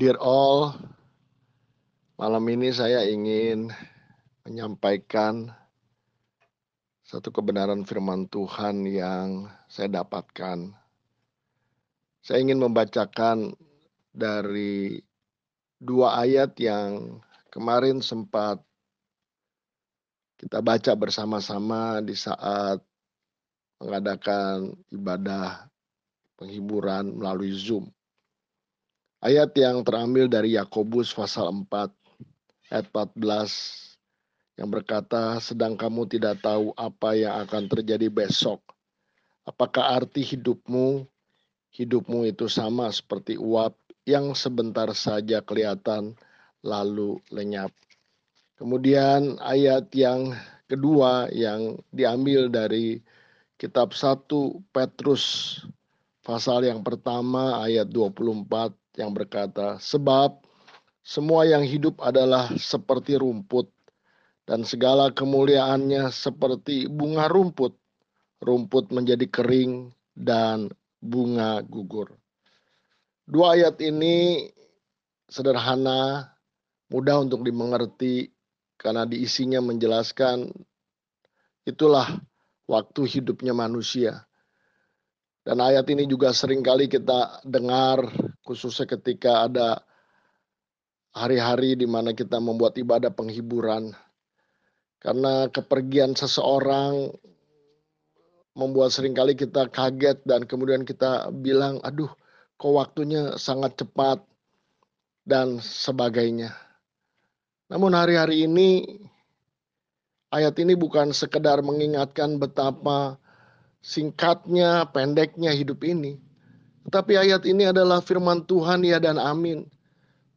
Dear all, malam ini saya ingin menyampaikan satu kebenaran firman Tuhan yang saya dapatkan. Saya ingin membacakan dari dua ayat yang kemarin sempat kita baca bersama-sama di saat mengadakan ibadah penghiburan melalui Zoom. Ayat yang terambil dari Yakobus pasal 4 ayat 14 yang berkata, "Sedang kamu tidak tahu apa yang akan terjadi besok. Apakah arti hidupmu? Hidupmu itu sama seperti uap yang sebentar saja kelihatan lalu lenyap." Kemudian ayat yang kedua yang diambil dari kitab 1 Petrus pasal yang pertama ayat 24 yang berkata, "Sebab semua yang hidup adalah seperti rumput, dan segala kemuliaannya seperti bunga rumput. Rumput menjadi kering, dan bunga gugur." Dua ayat ini sederhana, mudah untuk dimengerti, karena diisinya menjelaskan itulah waktu hidupnya manusia. Dan ayat ini juga sering kali kita dengar khususnya ketika ada hari-hari di mana kita membuat ibadah penghiburan. Karena kepergian seseorang membuat sering kali kita kaget dan kemudian kita bilang, aduh kok waktunya sangat cepat dan sebagainya. Namun hari-hari ini ayat ini bukan sekedar mengingatkan betapa singkatnya, pendeknya hidup ini, tetapi ayat ini adalah firman Tuhan ya dan amin.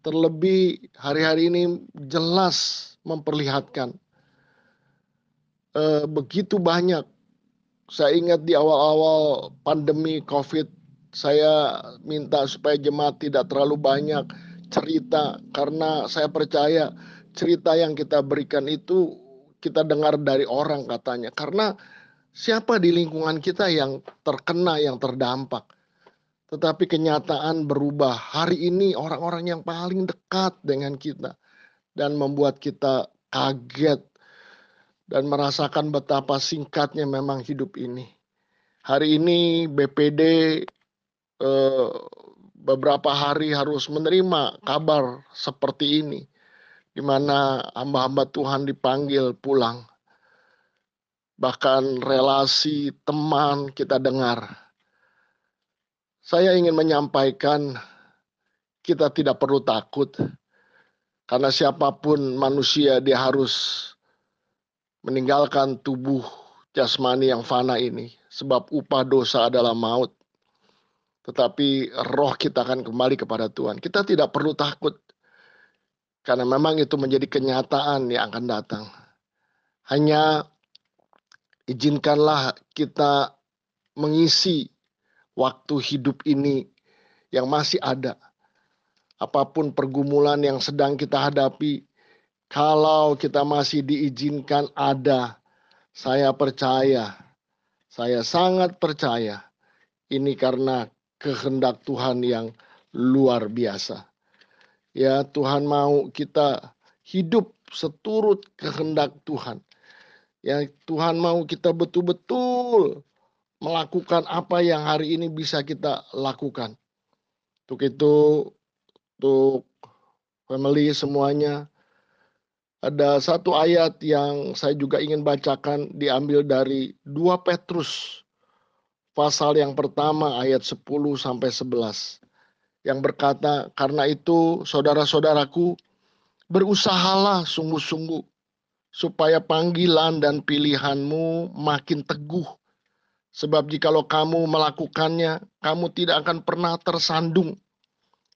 Terlebih hari-hari ini jelas memperlihatkan e, begitu banyak. Saya ingat di awal-awal pandemi COVID, saya minta supaya jemaat tidak terlalu banyak cerita karena saya percaya cerita yang kita berikan itu kita dengar dari orang katanya. Karena siapa di lingkungan kita yang terkena, yang terdampak tetapi kenyataan berubah. Hari ini orang-orang yang paling dekat dengan kita dan membuat kita kaget dan merasakan betapa singkatnya memang hidup ini. Hari ini BPD eh, beberapa hari harus menerima kabar seperti ini, di mana hamba-hamba Tuhan dipanggil pulang. Bahkan relasi teman kita dengar saya ingin menyampaikan kita tidak perlu takut karena siapa pun manusia dia harus meninggalkan tubuh jasmani yang fana ini sebab upah dosa adalah maut. Tetapi roh kita akan kembali kepada Tuhan. Kita tidak perlu takut karena memang itu menjadi kenyataan yang akan datang. Hanya izinkanlah kita mengisi waktu hidup ini yang masih ada. Apa pun pergumulan yang sedang kita hadapi, kalau kita masih diizinkan ada, saya percaya, saya sangat percaya ini karena kehendak Tuhan yang luar biasa. Ya, Tuhan mau kita hidup seturut kehendak Tuhan. Ya, Tuhan mau kita betul-betul melakukan apa yang hari ini bisa kita lakukan. Untuk itu, untuk family semuanya, ada satu ayat yang saya juga ingin bacakan diambil dari 2 Petrus pasal yang pertama ayat 10 sampai 11 yang berkata, "Karena itu saudara-saudaraku, berusahalah sungguh-sungguh supaya panggilan dan pilihanmu makin teguh Sebab jikalau kamu melakukannya, kamu tidak akan pernah tersandung.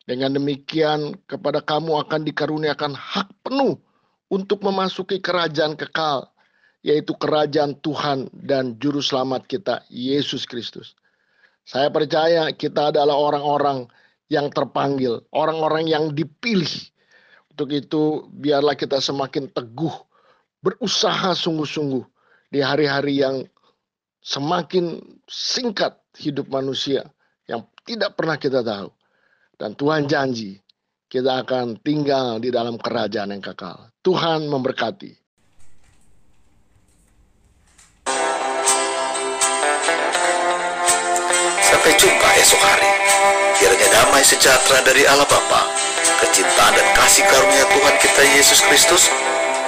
Dengan demikian, kepada kamu akan dikaruniakan hak penuh untuk memasuki kerajaan kekal, yaitu kerajaan Tuhan dan Juru Selamat kita, Yesus Kristus. Saya percaya kita adalah orang-orang yang terpanggil, orang-orang yang dipilih. Untuk itu, biarlah kita semakin teguh, berusaha sungguh-sungguh di hari-hari yang semakin singkat hidup manusia yang tidak pernah kita tahu. Dan Tuhan janji, kita akan tinggal di dalam kerajaan yang kekal. Tuhan memberkati. Sampai jumpa esok hari. Kiranya damai sejahtera dari Allah Bapa, kecintaan dan kasih karunia Tuhan kita Yesus Kristus,